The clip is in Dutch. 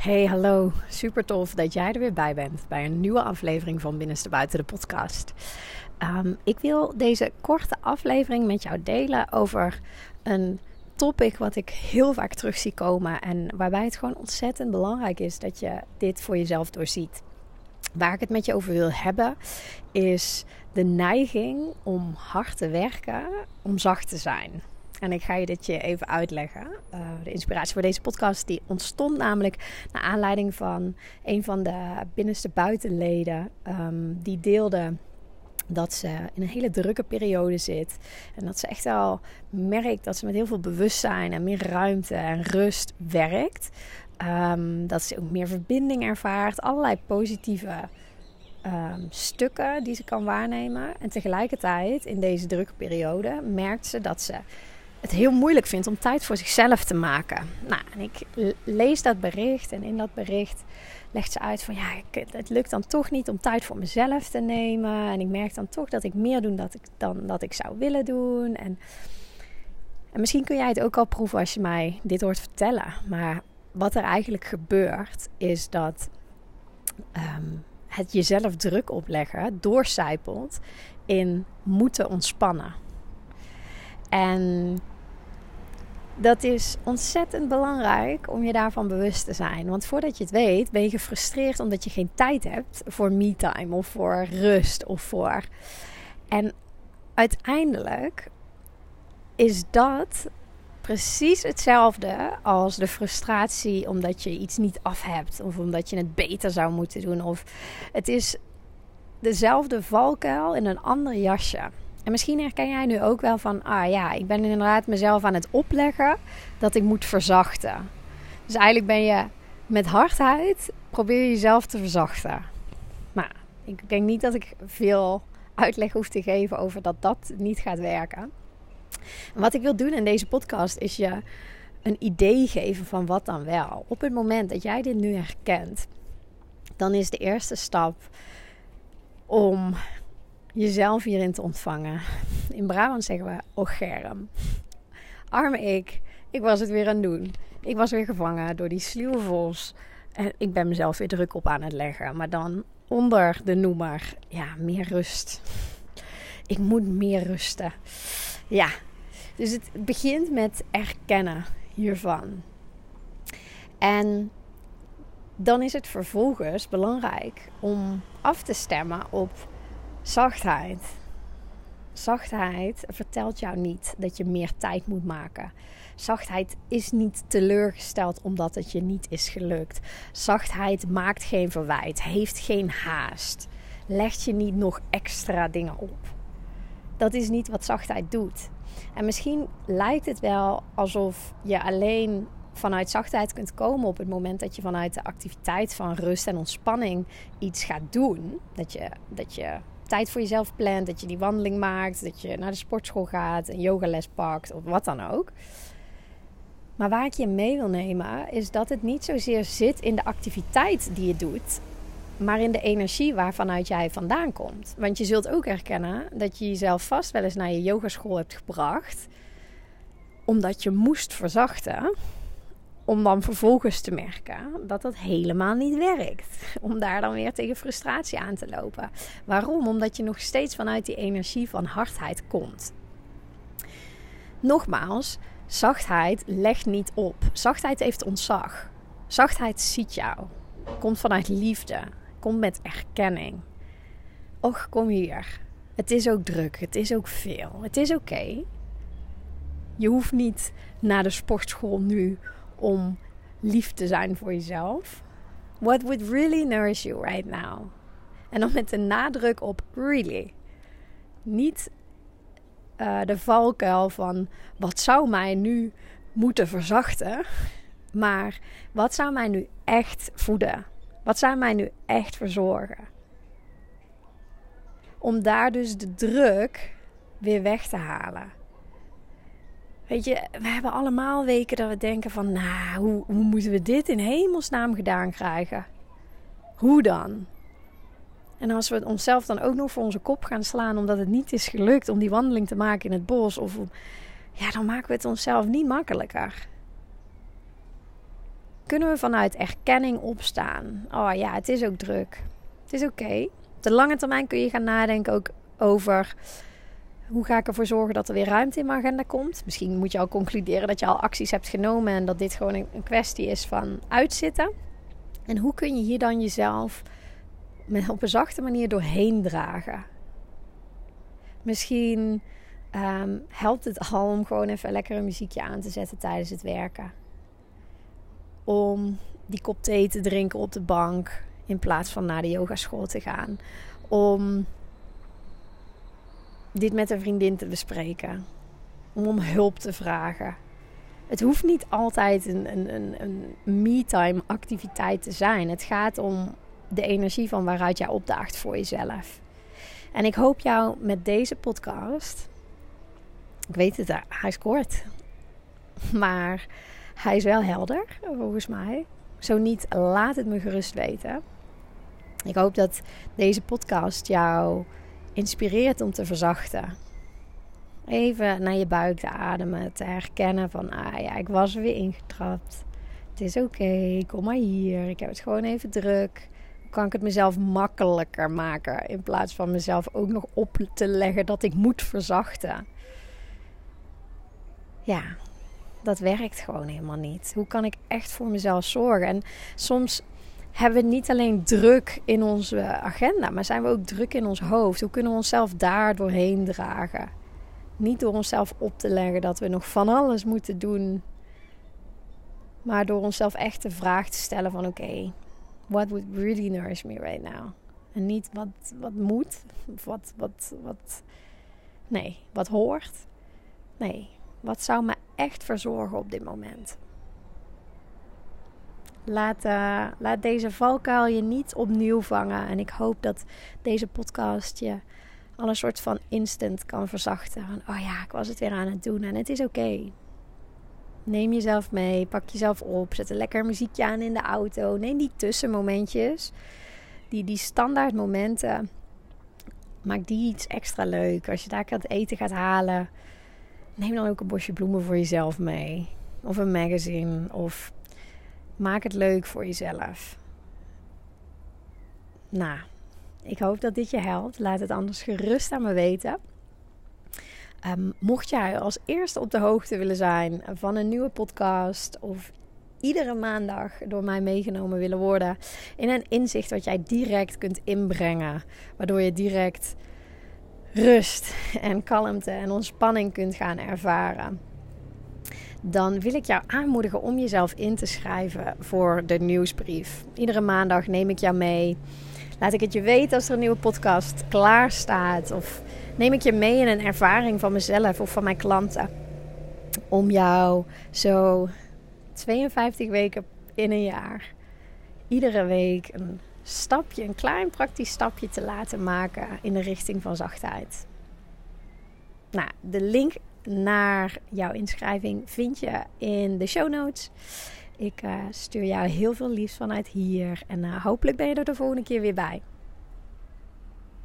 Hey, hallo. Super tof dat jij er weer bij bent bij een nieuwe aflevering van Binnenste Buiten de podcast. Um, ik wil deze korte aflevering met jou delen over een topic wat ik heel vaak terug zie komen en waarbij het gewoon ontzettend belangrijk is dat je dit voor jezelf doorziet. Waar ik het met je over wil hebben is de neiging om hard te werken, om zacht te zijn. En ik ga je dit je even uitleggen. Uh, de inspiratie voor deze podcast die ontstond namelijk naar aanleiding van een van de binnenste buitenleden. Um, die deelde dat ze in een hele drukke periode zit. En dat ze echt al merkt dat ze met heel veel bewustzijn en meer ruimte en rust werkt. Um, dat ze ook meer verbinding ervaart. Allerlei positieve um, stukken die ze kan waarnemen. En tegelijkertijd in deze drukke periode merkt ze dat ze het heel moeilijk vindt om tijd voor zichzelf te maken. Nou, en ik lees dat bericht en in dat bericht legt ze uit van ja, het lukt dan toch niet om tijd voor mezelf te nemen. En ik merk dan toch dat ik meer doe dat ik, dan dat ik zou willen doen. En, en misschien kun jij het ook al proeven als je mij dit hoort vertellen. Maar wat er eigenlijk gebeurt is dat um, het jezelf druk opleggen doorcijpelt in moeten ontspannen. En dat is ontzettend belangrijk om je daarvan bewust te zijn. Want voordat je het weet, ben je gefrustreerd omdat je geen tijd hebt voor me-time of voor rust of voor. En uiteindelijk is dat precies hetzelfde als de frustratie omdat je iets niet af hebt of omdat je het beter zou moeten doen. Of het is dezelfde valkuil in een ander jasje. En misschien herken jij nu ook wel van, ah ja, ik ben inderdaad mezelf aan het opleggen dat ik moet verzachten. Dus eigenlijk ben je met hardheid, probeer je jezelf te verzachten. Maar ik denk niet dat ik veel uitleg hoef te geven over dat dat niet gaat werken. En wat ik wil doen in deze podcast is je een idee geven van wat dan wel. Op het moment dat jij dit nu herkent, dan is de eerste stap om jezelf hierin te ontvangen. In Brabant zeggen we ogerm. Arme ik, ik was het weer aan het doen. Ik was weer gevangen door die sluwe. En ik ben mezelf weer druk op aan het leggen. Maar dan onder de noemer, ja, meer rust. Ik moet meer rusten. Ja, dus het begint met erkennen hiervan. En dan is het vervolgens belangrijk om af te stemmen op Zachtheid. Zachtheid vertelt jou niet dat je meer tijd moet maken. Zachtheid is niet teleurgesteld omdat het je niet is gelukt. Zachtheid maakt geen verwijt, heeft geen haast. Legt je niet nog extra dingen op. Dat is niet wat zachtheid doet. En misschien lijkt het wel alsof je alleen vanuit zachtheid kunt komen op het moment dat je vanuit de activiteit van rust en ontspanning iets gaat doen. Dat je, dat je tijd voor jezelf plant, dat je die wandeling maakt, dat je naar de sportschool gaat, een yogales pakt of wat dan ook. Maar waar ik je mee wil nemen is dat het niet zozeer zit in de activiteit die je doet, maar in de energie waarvanuit jij vandaan komt. Want je zult ook herkennen dat je jezelf vast wel eens naar je yogaschool hebt gebracht, omdat je moest verzachten om dan vervolgens te merken dat dat helemaal niet werkt. Om daar dan weer tegen frustratie aan te lopen. Waarom? Omdat je nog steeds vanuit die energie van hardheid komt. Nogmaals, zachtheid legt niet op. Zachtheid heeft ontzag. Zachtheid ziet jou. Komt vanuit liefde. Komt met erkenning. Och, kom hier. Het is ook druk. Het is ook veel. Het is oké. Je hoeft niet naar de sportschool nu om lief te zijn voor jezelf. What would really nourish you right now? En dan met de nadruk op really. Niet uh, de valkuil van wat zou mij nu moeten verzachten, maar wat zou mij nu echt voeden? Wat zou mij nu echt verzorgen? Om daar dus de druk weer weg te halen. Weet je, we hebben allemaal weken dat we denken van, nou, hoe, hoe moeten we dit in hemelsnaam gedaan krijgen? Hoe dan? En als we onszelf dan ook nog voor onze kop gaan slaan omdat het niet is gelukt om die wandeling te maken in het bos, of ja, dan maken we het onszelf niet makkelijker. kunnen we vanuit erkenning opstaan. Oh ja, het is ook druk. Het is oké. Op de lange termijn kun je gaan nadenken ook over hoe ga ik ervoor zorgen dat er weer ruimte in mijn agenda komt. Misschien moet je al concluderen dat je al acties hebt genomen en dat dit gewoon een kwestie is van uitzitten. En hoe kun je hier dan jezelf op een zachte manier doorheen dragen? Misschien ehm, helpt het al om gewoon even lekker een muziekje aan te zetten tijdens het werken. Om die kop thee te drinken op de bank in plaats van naar de yogaschool te gaan. Om dit met een vriendin te bespreken. Om om hulp te vragen. Het hoeft niet altijd een, een, een, een me-time activiteit te zijn. Het gaat om de energie van waaruit jij opdaagt voor jezelf. En ik hoop jou met deze podcast. Ik weet het, hij is kort. Maar hij is wel helder, volgens mij. Zo niet, laat het me gerust weten. Ik hoop dat deze podcast jou inspireert om te verzachten. Even naar je buik te ademen, te herkennen van, ah ja, ik was er weer ingetrapt. Het is oké, kom maar hier. Ik heb het gewoon even druk. Kan ik het mezelf makkelijker maken in plaats van mezelf ook nog op te leggen dat ik moet verzachten? Ja, dat werkt gewoon helemaal niet. Hoe kan ik echt voor mezelf zorgen? En soms hebben we niet alleen druk in onze agenda, maar zijn we ook druk in ons hoofd? Hoe kunnen we onszelf daar doorheen dragen? Niet door onszelf op te leggen dat we nog van alles moeten doen, maar door onszelf echt de vraag te stellen van oké, what would really nourish me right now? En niet wat, wat moet, of wat, wat, wat, nee, wat hoort. Nee, wat zou me echt verzorgen op dit moment? Laat, uh, laat deze valkuil je niet opnieuw vangen. En ik hoop dat deze podcast je al een soort van instant kan verzachten. Van, oh ja, ik was het weer aan het doen en het is oké. Neem jezelf mee, pak jezelf op, zet een lekker muziekje aan in de auto. Neem die tussenmomentjes, die, die standaard momenten. Maak die iets extra leuk. Als je daar het eten gaat halen, neem dan ook een bosje bloemen voor jezelf mee. Of een magazine, of Maak het leuk voor jezelf. Nou, ik hoop dat dit je helpt. Laat het anders gerust aan me weten. Um, mocht jij als eerste op de hoogte willen zijn van een nieuwe podcast of iedere maandag door mij meegenomen willen worden in een inzicht wat jij direct kunt inbrengen, waardoor je direct rust en kalmte en ontspanning kunt gaan ervaren dan wil ik jou aanmoedigen om jezelf in te schrijven voor de nieuwsbrief. Iedere maandag neem ik jou mee. Laat ik het je weten als er een nieuwe podcast klaar staat. Of neem ik je mee in een ervaring van mezelf of van mijn klanten. Om jou zo 52 weken in een jaar, iedere week een stapje, een klein praktisch stapje te laten maken in de richting van zachtheid. Nou, de link naar jouw inschrijving vind je in de show notes. Ik uh, stuur jou heel veel liefs vanuit hier. En uh, hopelijk ben je er de volgende keer weer bij.